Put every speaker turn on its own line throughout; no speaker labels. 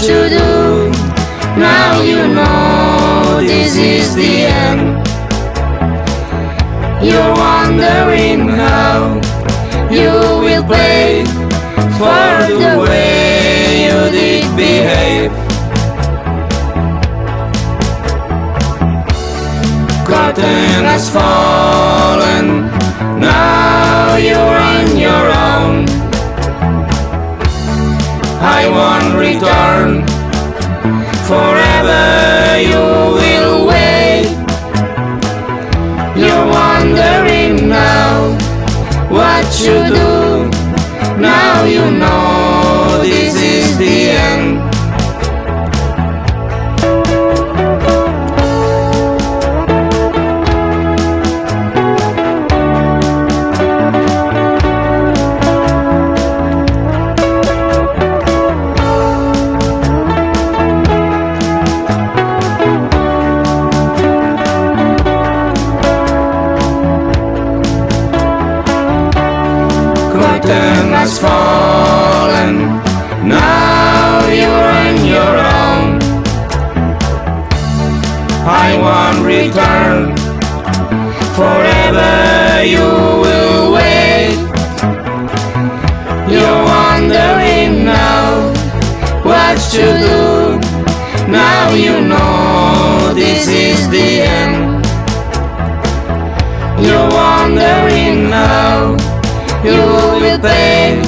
to do. Now you know this is the end. You're wondering how you will pay for the way you did behave. Cotton as far. You curtain has fallen. Now you're on your own. I won't return. Forever you will wait. You're wondering now what to do. Now you know this is the end. You're wondering now you will pay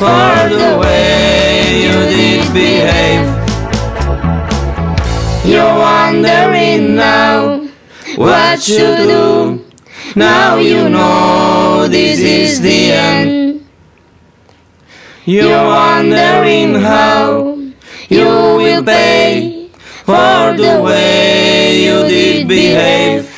for the way you did behave. You're wondering now what you do. Now you know this is the end. You're wondering how you will pay for the way you did behave.